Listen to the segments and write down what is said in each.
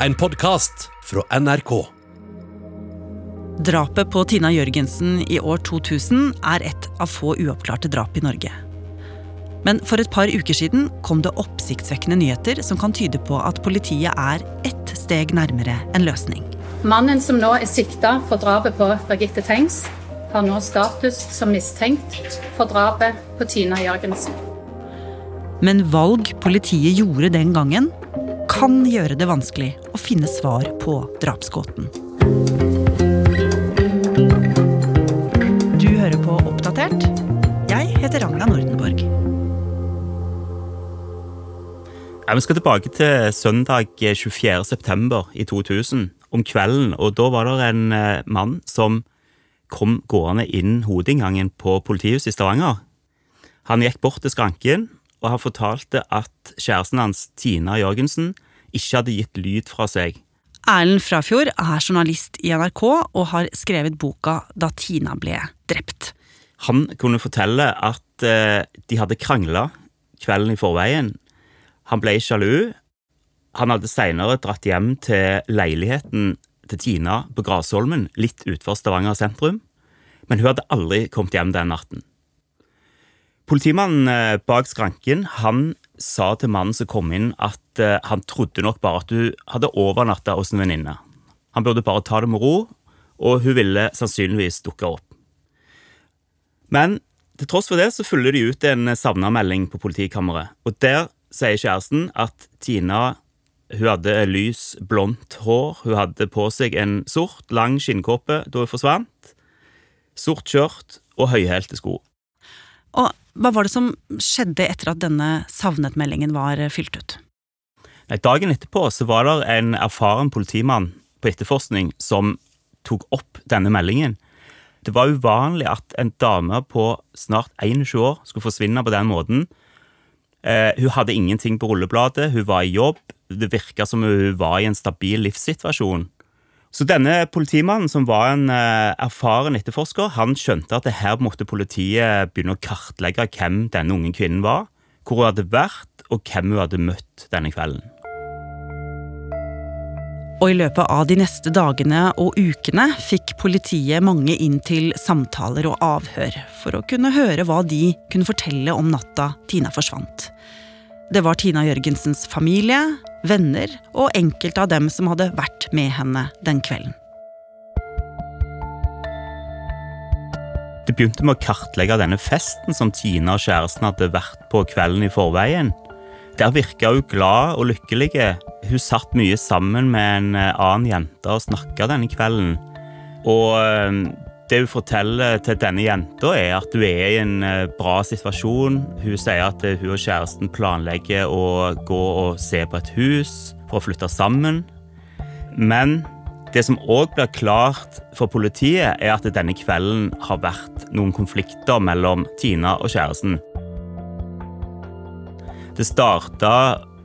En podkast fra NRK. Drapet på Tina Jørgensen i år 2000 er et av få uoppklarte drap i Norge. Men for et par uker siden kom det oppsiktsvekkende nyheter som kan tyde på at politiet er ett steg nærmere en løsning. Mannen som nå er sikta for drapet på Birgitte Tengs, har nå status som mistenkt for drapet på Tina Jørgensen. Men valg politiet gjorde den gangen, kan gjøre det vanskelig å finne svar på drapsgåten. Du hører på Oppdatert. Jeg heter Ragna Nordenborg. Ja, vi skal tilbake til søndag 24. september i 2000, om kvelden. og Da var det en eh, mann som kom gående inn hovedinngangen på politihuset i Stavanger. Han gikk bort til skranken, og han fortalte at kjæresten hans, Tina Jørgensen, ikke hadde gitt lyd fra seg. Erlend Frafjord er journalist i NRK og har skrevet boka Da Tina ble drept. Han kunne fortelle at eh, de hadde krangla kvelden i forveien. Han ble sjalu. Han hadde seinere dratt hjem til leiligheten til Tina på Grasholmen, litt utenfor Stavanger sentrum, men hun hadde aldri kommet hjem den natten. Politimannen eh, bak skranken han sa til mannen som kom inn, at eh, han trodde nok bare at hun hadde overnatta hos en venninne. Han burde bare ta det med ro, og hun ville sannsynligvis dukke opp. Men til tross for det så følger de ut en savna-melding på politikammeret. Og der sier kjæresten at Tina hun hadde lys, blondt hår. Hun hadde på seg en sort, lang skinnkåpe da hun forsvant. Sort skjørt og høyhælte sko. Og hva var det som skjedde etter at denne savnet-meldingen var fylt ut? Dagen etterpå så var det en erfaren politimann på etterforskning som tok opp denne meldingen. Det var uvanlig at en dame på snart 21 år skulle forsvinne på den måten. Eh, hun hadde ingenting på rullebladet, hun var i jobb, det virka som hun var i en stabil livssituasjon. Så denne politimannen, som var en eh, erfaren etterforsker, han skjønte at det her måtte politiet begynne å kartlegge hvem denne unge kvinnen var, hvor hun hadde vært, og hvem hun hadde møtt denne kvelden. Og i løpet av de neste dagene og ukene fikk politiet mange inn til samtaler og avhør for å kunne høre hva de kunne fortelle om natta Tina forsvant. Det var Tina Jørgensens familie, venner og enkelte av dem som hadde vært med henne den kvelden. Det begynte med å kartlegge denne festen som Tina og kjæresten hadde vært på kvelden i forveien. Der virka hun glad og lykkelig. Hun satt mye sammen med en eh, annen jente og snakka denne kvelden. Og eh, det hun forteller til denne jenta, er at hun er i en eh, bra situasjon. Hun sier at hun og kjæresten planlegger å gå og se på et hus for å flytte sammen. Men det som òg blir klart for politiet, er at denne kvelden har vært noen konflikter mellom Tina og kjæresten. Det starta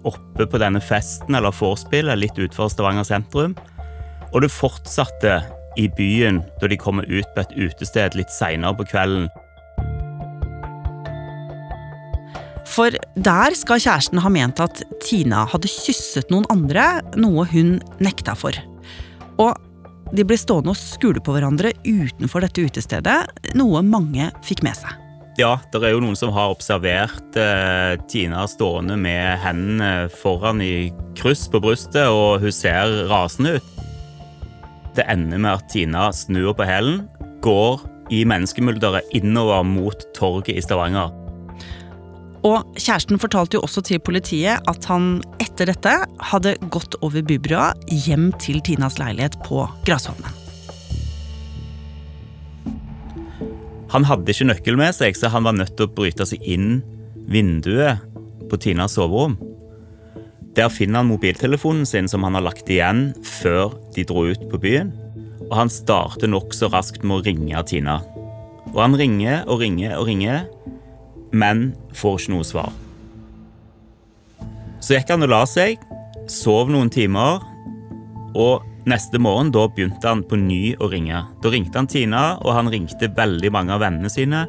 oppe på denne festen eller vorspielet litt utenfor Stavanger sentrum. Og det fortsatte i byen da de kommer ut på et utested litt seinere på kvelden. For der skal kjæresten ha ment at Tina hadde kysset noen andre, noe hun nekta for. Og de ble stående og skule på hverandre utenfor dette utestedet, noe mange fikk med seg. Ja, det er jo noen som har observert eh, Tina stående med hendene foran i kryss på brystet, og hun ser rasende ut. Det ender med at Tina snur på hælen, går i menneskemulderet innover mot torget i Stavanger. Og kjæresten fortalte jo også til politiet at han etter dette hadde gått over bybrua hjem til Tinas leilighet på Grasholmen. Han hadde ikke nøkkel med seg, så han var nødt til å bryte seg inn vinduet på Tinas soverom. Der finner han mobiltelefonen sin som han har lagt igjen før de dro ut på byen. Og han starter nokså raskt med å ringe Tina. Og han ringer og ringer og ringer, men får ikke noe svar. Så gikk han og la seg, sov noen timer, og Neste morgen da begynte han på ny å ringe. Da ringte han Tina, og han ringte veldig mange av vennene sine.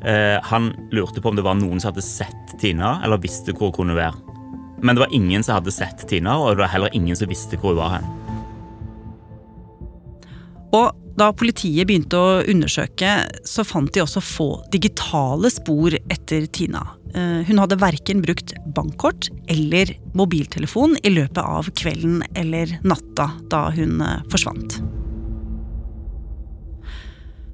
Eh, han lurte på om det var noen som hadde sett Tina, eller visste hvor hun kunne være. Men det var ingen som hadde sett Tina, og det var heller ingen som visste hvor hun var hen. Og da politiet begynte å undersøke, så fant de også få digitale spor etter Tina. Eh, hun hadde verken brukt bankkort eller mobiltelefon i løpet av kvelden eller natta da hun eh, forsvant.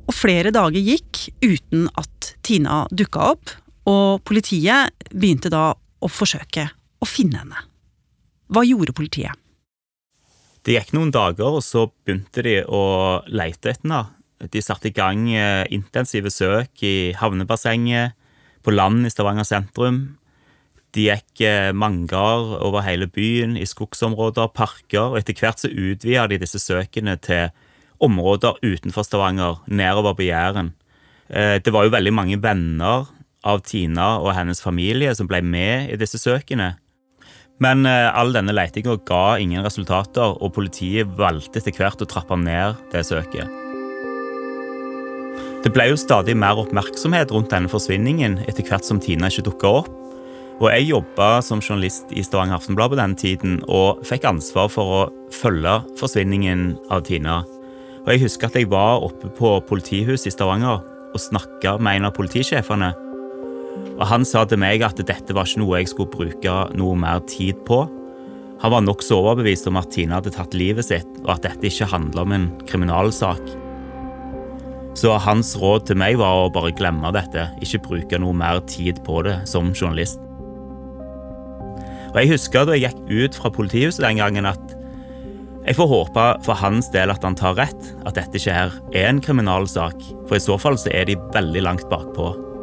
Og flere dager gikk uten at Tina dukka opp, og politiet begynte da å forsøke å finne henne. Hva gjorde politiet? Det gikk noen dager, og så begynte de å lete etter henne. De satte i gang eh, intensive søk i havnebassenget, på land i Stavanger sentrum. De gikk manger over hele byen, i skogsområder, parker, og etter hvert så utvida de disse søkene til områder utenfor Stavanger, nedover på Jæren. Eh, det var jo veldig mange venner av Tina og hennes familie som ble med i disse søkene. Men eh, all denne letinga ga ingen resultater, og politiet valgte etter hvert å trappe ned det søket. Det ble jo stadig mer oppmerksomhet rundt denne forsvinningen etter hvert som Tina ikke dukka opp. Og jeg jobba som journalist i Stavanger Aftenblad på den tiden og fikk ansvar for å følge forsvinningen av Tina. Og jeg husker at jeg var oppe på politihuset i Stavanger og snakka med en av politisjefene. Og Han sa til meg at dette var ikke noe jeg skulle bruke noe mer tid på. Han var nokså overbevist om at Tina hadde tatt livet sitt, og at dette ikke handla om en kriminalsak. Så hans råd til meg var å bare glemme dette, ikke bruke noe mer tid på det som journalist. Og Jeg husker da jeg gikk ut fra politihuset den gangen at jeg får håpe for hans del at han tar rett, at dette ikke her er en kriminalsak, for i så fall så er de veldig langt bakpå.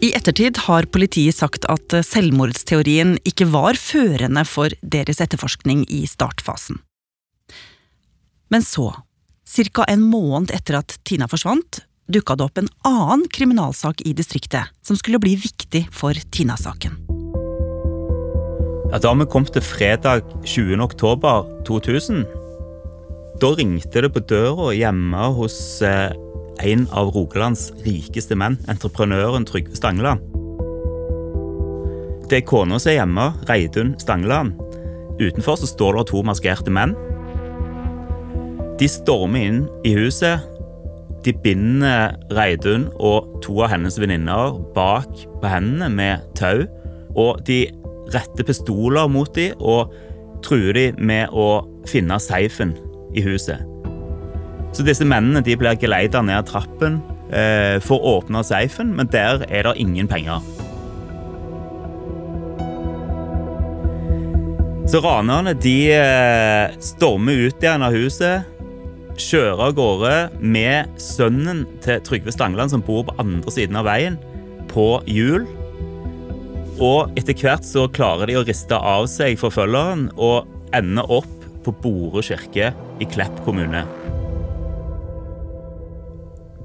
I ettertid har politiet sagt at selvmordsteorien ikke var førende for deres etterforskning i startfasen. Men så, ca. en måned etter at Tina forsvant, dukka det opp en annen kriminalsak i distriktet som skulle bli viktig for Tina-saken. Ja, da vi kom til fredag 20. oktober 2000, da ringte det på døra hjemme hos eh, en av Rogalands rikeste menn, entreprenøren Trygve Stangeland. Det er kona som er hjemme, Reidun Stangeland. Utenfor så står det to maskerte menn. De stormer inn i huset. De binder Reidun og to av hennes venninner bak på hendene med tau. Og de retter pistoler mot dem og truer dem med å finne safen i huset. Så disse mennene de blir geleida ned trappen eh, for å åpne safen, men der er det ingen penger. Så ranerne de eh, stormer ut igjen av huset, kjører av gårde med sønnen til Trygve Stangeland, som bor på andre siden av veien, på hjul. Og etter hvert så klarer de å riste av seg forfølgeren og ender opp på Bore kirke i Klepp kommune.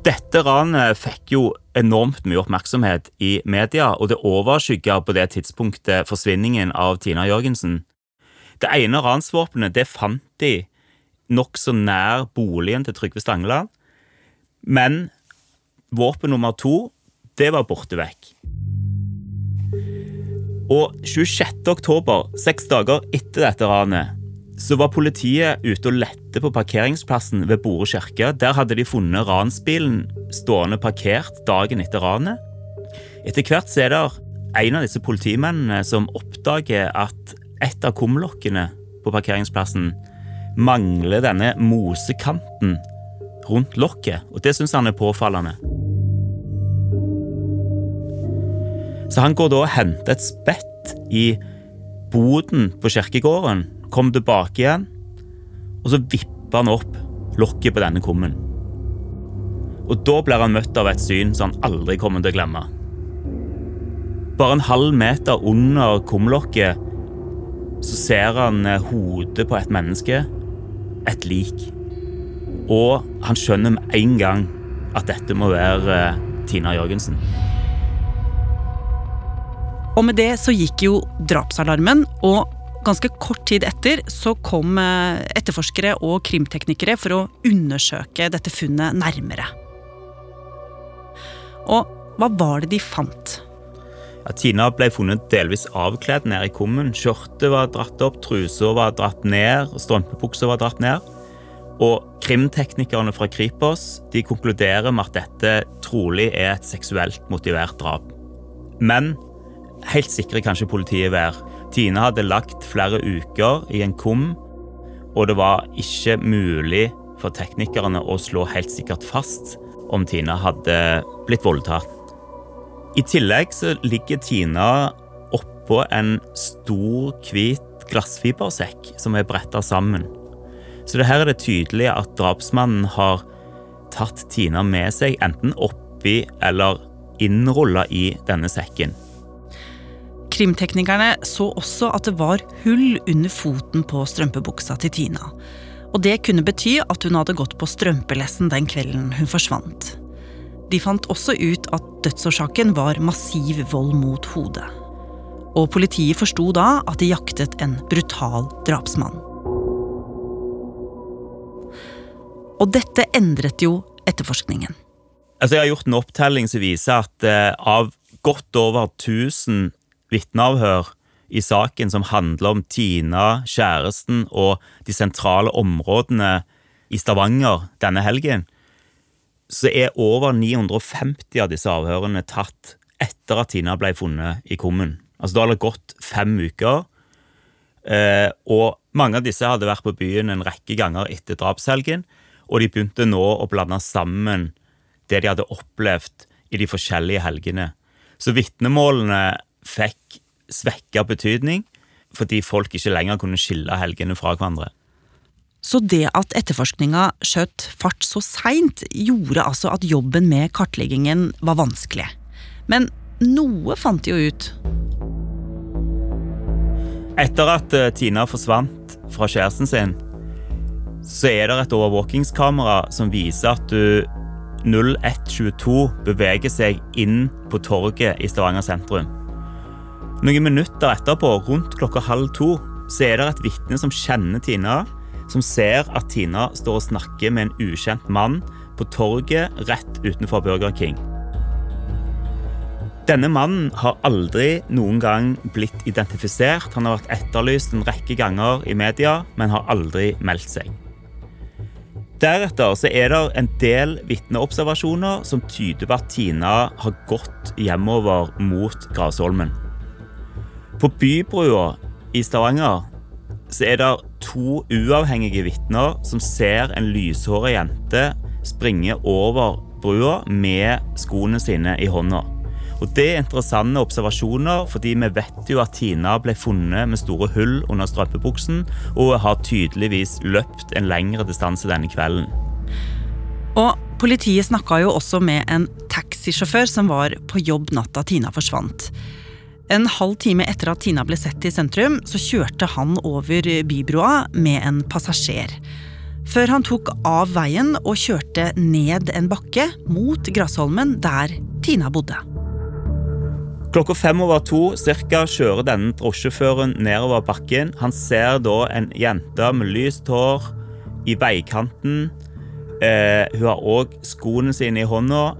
Dette ranet fikk jo enormt mye oppmerksomhet i media, og det overskygga på det tidspunktet forsvinningen av Tina Jørgensen. Det ene ransvåpenet det fant de nokså nær boligen til Trygve Stangeland, men våpen nummer to, det var borte vekk. Og 26. oktober, seks dager etter dette ranet, så var politiet ute og lette på parkeringsplassen ved Bore kirke. Der hadde de funnet ransbilen stående parkert dagen etter ranet. Etter hvert så er det en av disse politimennene som oppdager at et av kumlokkene på parkeringsplassen mangler denne mosekanten rundt lokket, og det syns han er påfallende. Så han går da og henter et spett i boden på kirkegården kom tilbake igjen, og så vippa han opp lokket på denne kummen. Og da blir han møtt av et syn som han aldri kommer til å glemme. Bare en halv meter under kumlokket så ser han eh, hodet på et menneske, et lik. Og han skjønner med en gang at dette må være eh, Tina Jørgensen. Og med det så gikk jo drapsalarmen, og Ganske kort tid etter så kom eh, etterforskere og krimteknikere for å undersøke dette funnet nærmere. Og hva var det de fant? Ja, Tina ble funnet delvis avkledd nede i kummen. Skjørtet var dratt opp, trusa var dratt ned, strømpebuksa var dratt ned. Og krimteknikerne fra Kripos de konkluderer med at dette trolig er et seksuelt motivert drap. Men helt sikre kan ikke politiet være. Tina hadde lagt flere uker i en kum, og det var ikke mulig for teknikerne å slå helt sikkert fast om Tina hadde blitt voldtatt. I tillegg så ligger Tina oppå en stor, hvit glassfibersekk som er bretta sammen. Så det her er det tydelig at drapsmannen har tatt Tina med seg enten oppi eller innrulla i denne sekken. Krimteknikerne så også at det var hull under foten på strømpebuksa til Tina. Og det kunne bety at hun hadde gått på strømpelessen den kvelden hun forsvant. De fant også ut at dødsårsaken var massiv vold mot hodet. Og politiet forsto da at de jaktet en brutal drapsmann. Og dette endret jo etterforskningen. Altså, jeg har gjort en opptelling som viser at eh, av godt over 1000 vitneavhør i saken som handler om Tina, kjæresten og de sentrale områdene i Stavanger denne helgen, så er over 950 av disse avhørene tatt etter at Tina ble funnet i kummen. Altså Da har det gått fem uker, eh, og mange av disse hadde vært på byen en rekke ganger etter drapshelgen. Og de begynte nå å blande sammen det de hadde opplevd i de forskjellige helgene. Så vitnemålene fikk svekka betydning fordi folk ikke lenger kunne skille helgene fra hverandre. Så det at etterforskninga skjøt fart så seint, gjorde altså at jobben med kartleggingen var vanskelig. Men noe fant de jo ut. Etter at eh, Tina forsvant fra kjæresten sin, så er det et overvåkingskamera som viser at du 0122 beveger seg inn på torget i Stavanger sentrum. Noen minutter etterpå, rundt klokka halv to, så er det et vitne som kjenner Tina, som ser at Tina står og snakker med en ukjent mann på torget rett utenfor Burger King. Denne mannen har aldri noen gang blitt identifisert. Han har vært etterlyst en rekke ganger i media, men har aldri meldt seg. Deretter så er det en del vitneobservasjoner som tyder på at Tina har gått hjemover mot Grasholmen. På Bybrua i Stavanger så er det to uavhengige vitner som ser en lyshåra jente springe over brua med skoene sine i hånda. Og Det er interessante observasjoner, fordi vi vet jo at Tina ble funnet med store hull under strømpebuksen, og har tydeligvis løpt en lengre distanse denne kvelden. Og Politiet snakka jo også med en taxisjåfør som var på jobb natta Tina forsvant. En halv time etter at Tina ble sett i sentrum, så kjørte han over bybroa med en passasjer. Før han tok av veien og kjørte ned en bakke mot Grasholmen, der Tina bodde. Klokka fem over to cirka, kjører denne drosjesjåføren nedover bakken. Han ser da en jente med lyst hår i veikanten. Eh, hun har òg skoene sine i hånda.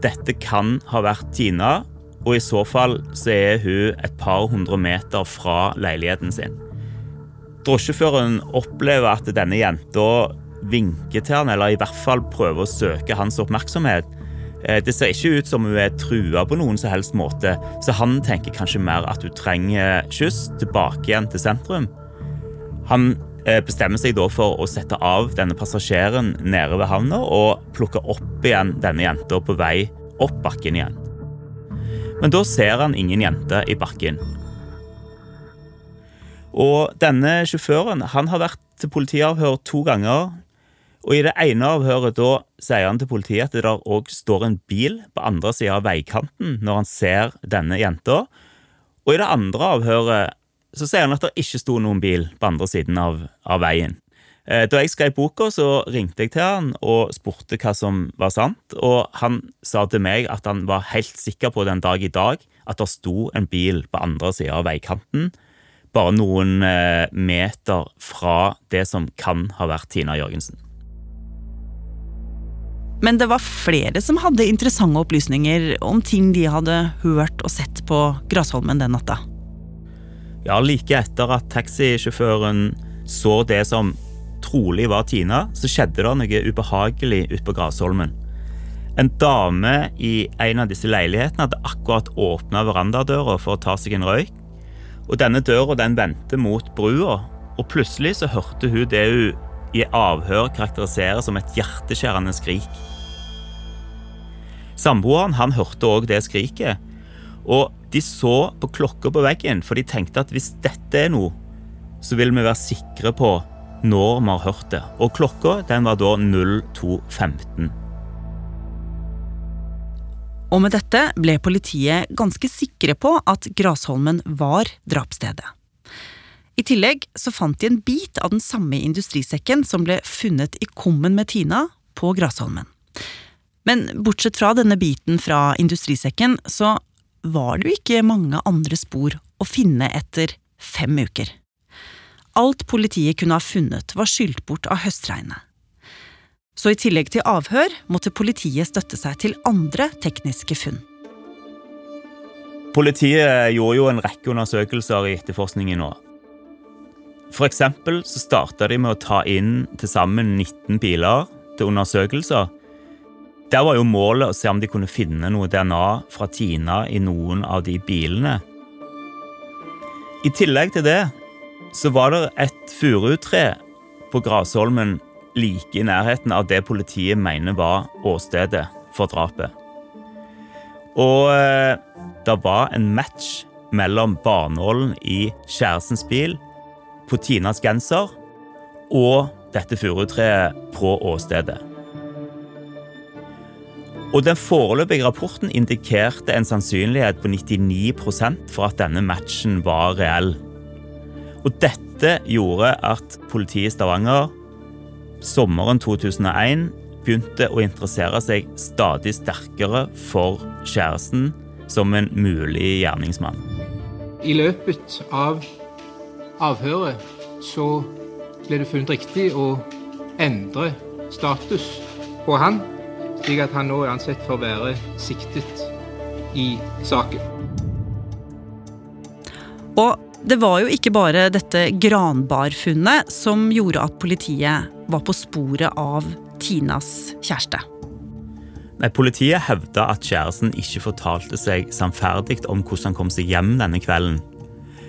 Dette kan ha vært Tina, og i så fall så er hun et par hundre meter fra leiligheten sin. Drosjeføreren opplever at denne jenta vinker til han, eller i hvert fall prøver å søke hans oppmerksomhet. Eh, det ser ikke ut som hun er trua på noen som helst måte, så han tenker kanskje mer at hun trenger kyss tilbake igjen til sentrum. Han eh, bestemmer seg da for å sette av denne passasjeren nede ved havna og plukke opp igjen denne jenta på vei opp bakken igjen. Men da ser han ingen jente i bakken. Og denne sjåføren han har vært til politiavhør to ganger og I det ene avhøret da sier han til politiet at det der òg står en bil på andre sida av veikanten når han ser denne jenta. Og i det andre avhøret så sier han at det ikke sto noen bil på andre siden av, av veien. Eh, da jeg skrev boka, så ringte jeg til han og spurte hva som var sant. Og han sa til meg at han var helt sikker på den dag i dag at det sto en bil på andre sida av veikanten. Bare noen eh, meter fra det som kan ha vært Tina Jørgensen. Men det var flere som hadde interessante opplysninger om ting de hadde hørt og sett på Grasholmen den natta. Ja, like etter at taxisjåføren så det som trolig var Tina, så skjedde det noe ubehagelig ute på Grasholmen. En dame i en av disse leilighetene hadde akkurat åpna verandadøra for å ta seg en røyk. Og Denne døra den vendte mot brua, og plutselig så hørte hun det hun i avhør karakteriserer som et hjerteskjærende skrik. Samboeren han hørte òg det skriket, og de så på klokka på veggen, for de tenkte at hvis dette er noe, så vil vi være sikre på når vi har hørt det. Og klokka den var da 02.15. Og med dette ble politiet ganske sikre på at Grasholmen var drapsstedet. I tillegg så fant de en bit av den samme industrisekken som ble funnet i kummen med Tina på Grasholmen. Men bortsett fra denne biten fra industrisekken, så var det jo ikke mange andre spor å finne etter fem uker. Alt politiet kunne ha funnet, var skylt bort av høstregnet. Så i tillegg til avhør måtte politiet støtte seg til andre tekniske funn. Politiet gjorde jo en rekke undersøkelser i etterforskningen nå. For eksempel så starta de med å ta inn til sammen 19 biler til undersøkelser. Der var jo målet å se om de kunne finne noe DNA fra Tina i noen av de bilene. I tillegg til det så var det et furutre på Grasholmen like i nærheten av det politiet mener var åstedet for drapet. Og eh, det var en match mellom barnålen i kjærestens bil på Tinas genser og dette furutreet på åstedet. Og Den foreløpige rapporten indikerte en sannsynlighet på 99% for at denne matchen var reell. Og Dette gjorde at politiet i Stavanger sommeren 2001 begynte å interessere seg stadig sterkere for kjæresten som en mulig gjerningsmann. I løpet av avhøret så ble det funnet riktig å endre status på han, slik at han nå er ansett for å være siktet i saken. Og det var jo ikke bare dette granbarfunnet som gjorde at politiet var på sporet av Tinas kjæreste. Nei, Politiet hevda at kjæresten ikke fortalte seg sannferdig om hvordan han kom seg hjem denne kvelden.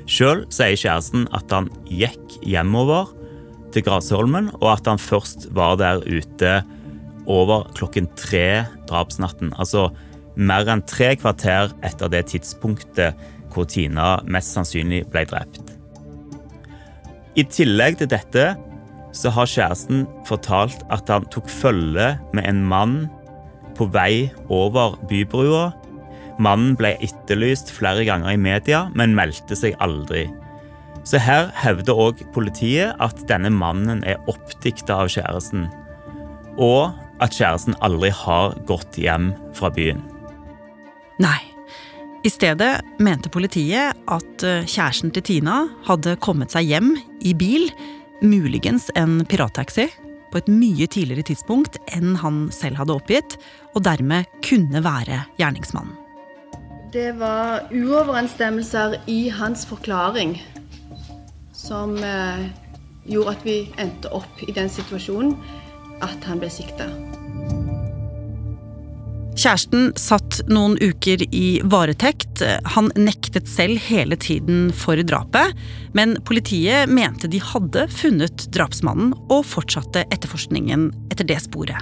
Sjøl sier kjæresten at han gikk hjemover til Grasholmen, og at han først var der ute over klokken tre drapsnatten. Altså mer enn tre kvarter etter det tidspunktet hvor Tina mest sannsynlig ble drept. I tillegg til dette så har kjæresten fortalt at han tok følge med en mann på vei over bybrua Mannen ble etterlyst flere ganger i media, men meldte seg aldri. Så her hevder òg politiet at denne mannen er oppdikta av kjæresten, og at kjæresten aldri har gått hjem fra byen. Nei. I stedet mente politiet at eh, kjæresten til Tina hadde kommet seg hjem i bil, muligens en pirattaxi, på et mye tidligere tidspunkt enn han selv hadde oppgitt, og dermed kunne være gjerningsmannen. Det var uoverensstemmelser i hans forklaring som eh, gjorde at vi endte opp i den situasjonen at han ble sikta. Kjæresten satt noen uker i varetekt. Han nektet selv hele tiden for drapet, men politiet mente de hadde funnet drapsmannen og fortsatte etterforskningen etter det sporet.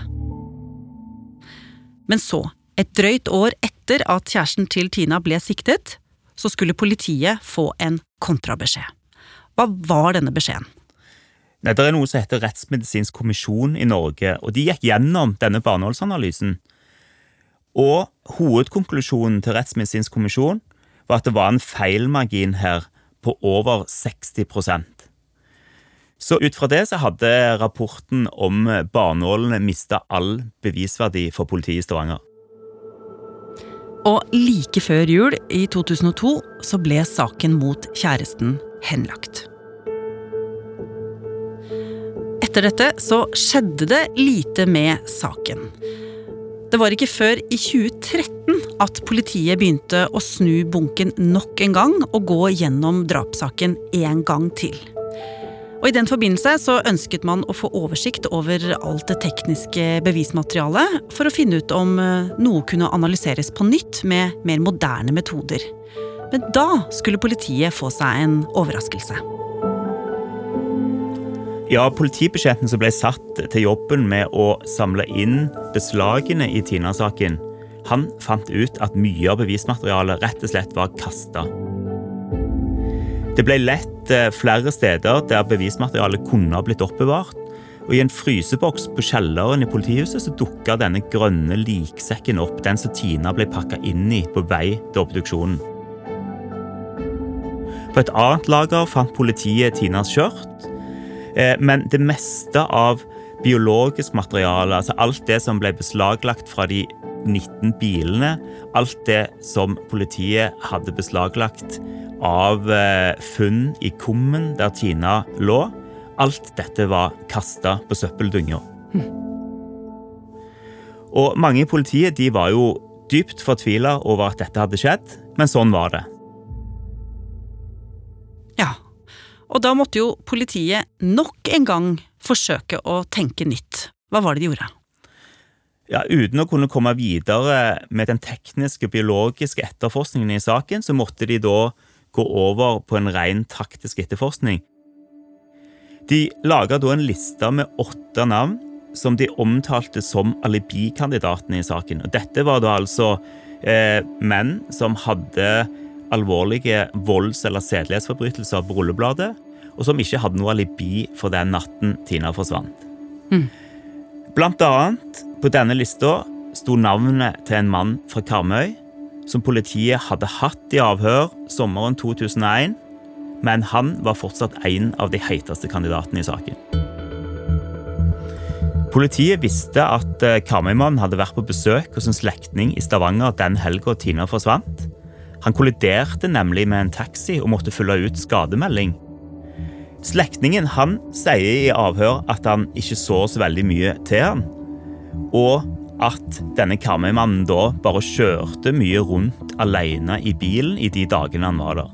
Men så, et drøyt år etter at kjæresten til Tina ble siktet, så skulle politiet få en kontrabeskjed. Hva var denne beskjeden? Nei, det er noe som heter Rettsmedisinsk kommisjon i Norge, og de gikk gjennom denne barneholdsanalysen. Og hovedkonklusjonen til Rettsmedisinsk kommisjon var at det var en feilmargin her på over 60% Så ut fra det så hadde rapporten om barnålene mista all bevisverdi for politiet i Stavanger. Og like før jul i 2002 så ble saken mot kjæresten henlagt. Etter dette så skjedde det lite med saken. Det var ikke før i 2013 at politiet begynte å snu bunken nok en gang og gå gjennom drapssaken en gang til. Og I den forbindelse så ønsket man å få oversikt over alt det tekniske bevismaterialet for å finne ut om eh, noe kunne analyseres på nytt med mer moderne metoder. Men da skulle politiet få seg en overraskelse. Ja, Politibetjenten som ble satt til jobben med å samle inn beslagene i Tina-saken, han fant ut at mye av bevismaterialet rett og slett var kasta. Det ble lett eh, flere steder der bevismaterialet kunne ha blitt oppbevart. Og I en fryseboks på kjelleren i politihuset så dukka denne grønne liksekken opp, den som Tina ble pakka inn i på vei til obduksjonen. På et annet lager fant politiet Tinas skjørt, men det meste av biologisk materiale, altså alt det som ble beslaglagt fra de 19 bilene, alt det som politiet hadde beslaglagt av eh, funn i kummen der Tina lå, alt dette var kasta på søppeldynga. Og mange i politiet de var jo dypt fortvila over at dette hadde skjedd, men sånn var det. Og da måtte jo politiet nok en gang forsøke å tenke nytt. Hva var det de gjorde? Ja, Uten å kunne komme videre med den tekniske biologiske etterforskningen i saken, så måtte de da gå over på en ren taktisk etterforskning. De laga da en liste med åtte navn som de omtalte som alibikandidatene i saken. Og dette var da altså eh, menn som hadde alvorlige volds- eller sedelighetsforbrytelser på rullebladet, og som ikke hadde noe alibi for den natten Tina forsvant. Mm. Blant annet på denne lista sto navnet til en mann fra Karmøy som politiet hadde hatt i avhør sommeren 2001, men han var fortsatt en av de heiteste kandidatene i saken. Politiet visste at Karmøymannen Karmøy-mannen hadde vært på besøk hos en slektning i Stavanger den helga Tina forsvant. Han kolliderte nemlig med en taxi og måtte fylle ut skademelding. Slektningen han sier i avhør at han ikke så så veldig mye til han, og at denne Karmøy-mannen da bare kjørte mye rundt alene i bilen i de dagene han var der.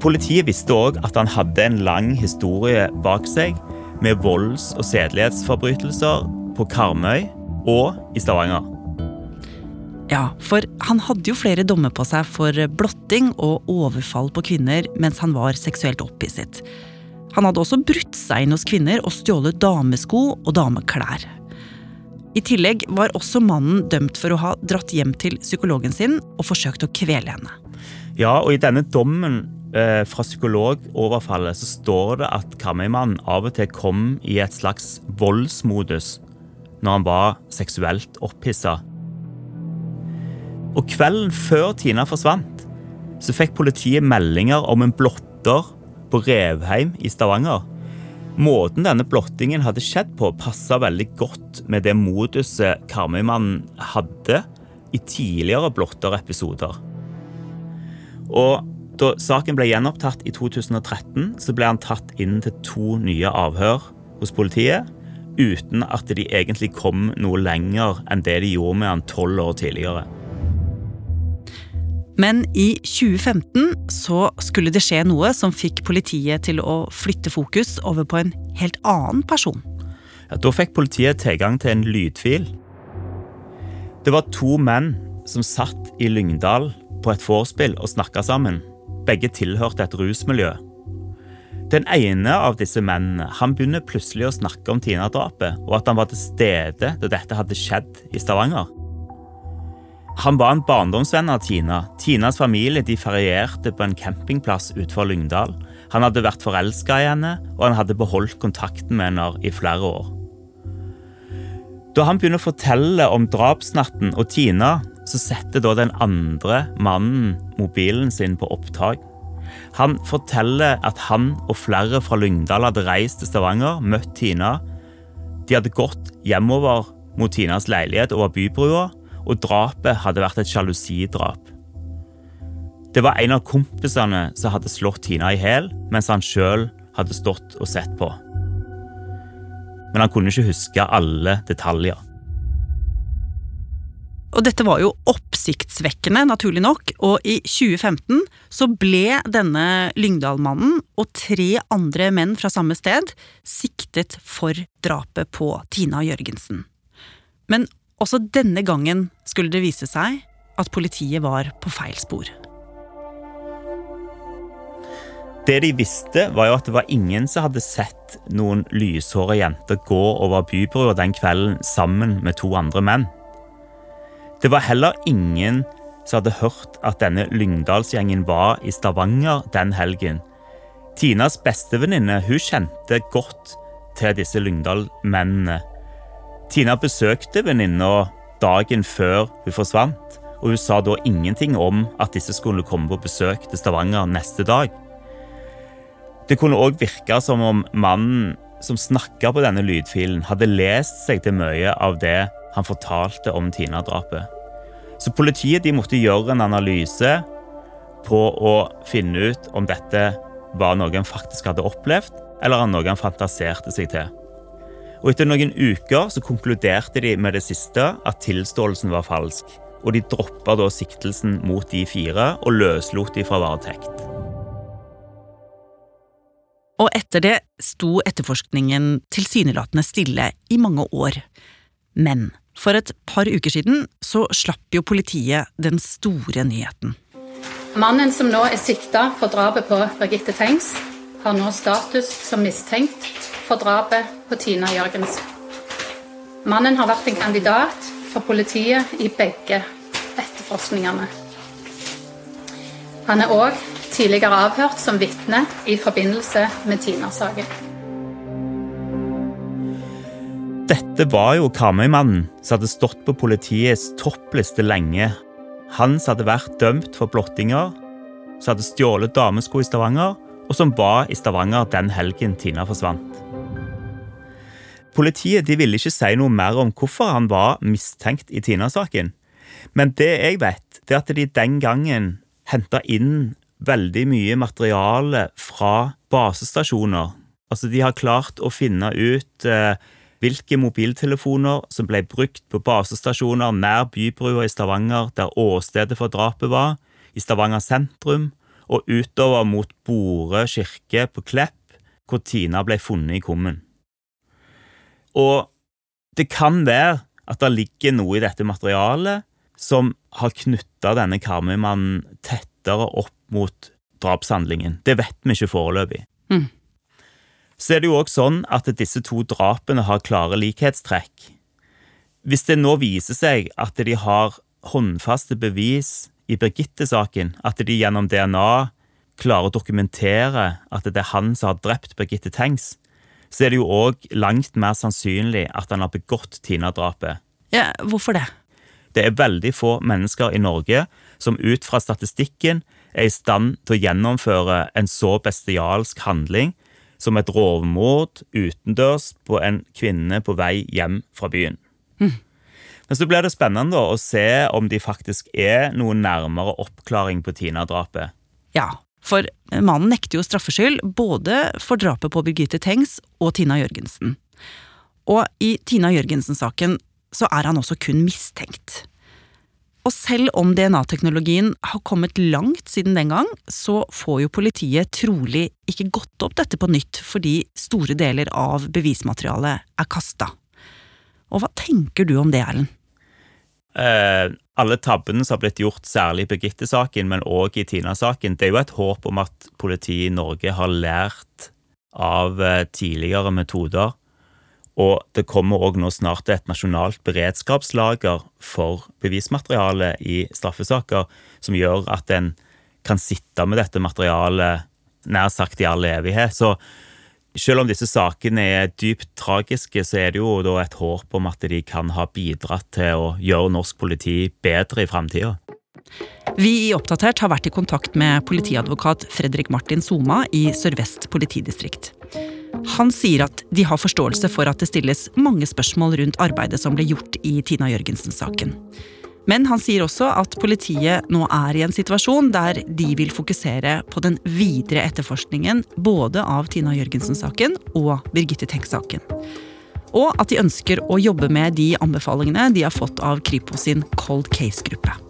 Politiet visste òg at han hadde en lang historie bak seg med volds- og sedelighetsforbrytelser på Karmøy og i Stavanger. Ja, for han hadde jo flere dommer på seg for blotting og overfall på kvinner mens han var seksuelt opphisset. Han hadde også brutt seg inn hos kvinner og stjålet damesko og dameklær. I tillegg var også mannen dømt for å ha dratt hjem til psykologen sin og forsøkt å kvele henne. Ja, og i denne dommen eh, fra psykologoverfallet så står det at Karmøy-mannen av og til kom i et slags voldsmodus når han var seksuelt opphissa og kvelden før Tina forsvant, så fikk politiet meldinger om en blotter på Revheim i Stavanger. Måten denne blottingen hadde skjedd på, passa veldig godt med det moduset Karmøy-mannen hadde i tidligere blotterepisoder. Og da saken ble gjenopptatt i 2013, så ble han tatt inn til to nye avhør hos politiet, uten at de egentlig kom noe lenger enn det de gjorde med han tolv år tidligere. Men i 2015 så skulle det skje noe som fikk politiet til å flytte fokus over på en helt annen person. Ja, da fikk politiet tilgang til en lydfil. Det var to menn som satt i Lyngdal på et vorspiel og snakka sammen. Begge tilhørte et rusmiljø. Den ene av disse mennene han begynner plutselig å snakke om Tina-drapet, og at han var til stede da dette hadde skjedd i Stavanger. Han var en barndomsvenn av Tina. Tinas familie de ferierte på en campingplass utenfor Lyngdal. Han hadde vært forelska i henne, og han hadde beholdt kontakten med henne i flere år. Da han begynner å fortelle om drapsnatten og Tina, så setter da den andre mannen mobilen sin på opptak. Han forteller at han og flere fra Lyngdal hadde reist til Stavanger, møtt Tina. De hadde gått hjemover mot Tinas leilighet over bybrua og drapet hadde vært et sjalusidrap. Det var en av kompisene som hadde slått Tina i hæl, mens han sjøl hadde stått og sett på. Men han kunne ikke huske alle detaljer. Og dette var jo oppsiktsvekkende, naturlig nok, og i 2015 så ble denne Lyngdal-mannen og tre andre menn fra samme sted siktet for drapet på Tina Jørgensen. Men også denne gangen skulle det vise seg at politiet var på feil spor. Det de visste, var jo at det var ingen som hadde sett noen lyshåra jenter gå over bybrua den kvelden sammen med to andre menn. Det var heller ingen som hadde hørt at denne Lyngdalsgjengen var i Stavanger den helgen. Tinas bestevenninne kjente godt til disse Lyngdal-mennene. Tina besøkte venninna dagen før hun forsvant, og hun sa da ingenting om at disse skulle komme på besøk til Stavanger neste dag. Det kunne òg virke som om mannen som snakka på denne lydfilen, hadde lest seg til mye av det han fortalte om Tina-drapet. Så politiet måtte gjøre en analyse på å finne ut om dette var noe han faktisk hadde opplevd, eller noe han fantaserte seg til. Og Etter noen uker så konkluderte de med det siste, at tilståelsen var falsk. Og De droppa da siktelsen mot de fire og løslot de fra varetekt. Og etter det sto etterforskningen tilsynelatende stille i mange år. Men for et par uker siden så slapp jo politiet den store nyheten. Mannen som nå er sikta for drapet på Birgitte Tengs, har nå status som mistenkt for drapet på Tina Jørgensen. Mannen har vært en kandidat for politiet i begge etterforskningene. Han er òg tidligere avhørt som vitne i forbindelse med Tina-saken. Dette var jo Karmøy-mannen som hadde stått på politiets toppliste lenge. Han som hadde vært dømt for blottinger, som hadde stjålet damesko i Stavanger, og som var i Stavanger den helgen Tina forsvant. Politiet ville ikke si noe mer om hvorfor han var mistenkt i Tina-saken. Men det jeg vet, er at de den gangen henta inn veldig mye materiale fra basestasjoner. Altså, de har klart å finne ut eh, hvilke mobiltelefoner som ble brukt på basestasjoner nær bybrua i Stavanger, der åstedet for drapet var, i Stavanger sentrum, og utover mot Bore kirke på Klepp, hvor Tina ble funnet i kummen. Og det kan være at det ligger noe i dette materialet som har knytta denne Karmøy-mannen tettere opp mot drapshandlingen. Det vet vi ikke foreløpig. Mm så er det jo òg sånn at disse to drapene har klare likhetstrekk. Hvis det nå viser seg at de har håndfaste bevis i Birgitte-saken, at de gjennom DNA klarer å dokumentere at det er han som har drept Birgitte Tengs, så er det jo òg langt mer sannsynlig at han har begått Tina-drapet. Ja, hvorfor det? Det er veldig få mennesker i Norge som ut fra statistikken er i stand til å gjennomføre en så bestialsk handling som et rovmord utendørs på en kvinne på vei hjem fra byen. Mm. Men så blir det spennende å se om de faktisk er noe nærmere oppklaring på Tina-drapet. Ja, for mannen nekter jo straffskyld både for drapet på Birgitte Tengs og Tina Jørgensen. Og i Tina Jørgensen-saken så er han også kun mistenkt. Og selv om DNA-teknologien har kommet langt siden den gang, så får jo politiet trolig ikke gått opp dette på nytt fordi store deler av bevismaterialet er kasta. Og hva tenker du om det, Erlend? Eh, alle tabbene som har blitt gjort, særlig i Birgitte-saken, men òg i Tina-saken, det er jo et håp om at politiet i Norge har lært av eh, tidligere metoder og det kommer òg nå snart et nasjonalt beredskapslager for bevismateriale i straffesaker, som gjør at en kan sitte med dette materialet nær sagt i all evighet. Så selv om disse sakene er dypt tragiske, så er det jo et håp om at de kan ha bidratt til å gjøre norsk politi bedre i framtida. Vi i Oppdatert har vært i kontakt med politiadvokat Fredrik Martin Soma i Sør-Vest politidistrikt. Han sier at de har forståelse for at det stilles mange spørsmål rundt arbeidet som ble gjort i Tina Jørgensen-saken. Men han sier også at politiet nå er i en situasjon der de vil fokusere på den videre etterforskningen både av Tina Jørgensen-saken og Birgitte Tengs-saken. og at de ønsker å jobbe med de anbefalingene de har fått av Kripos sin Cold Case-gruppe.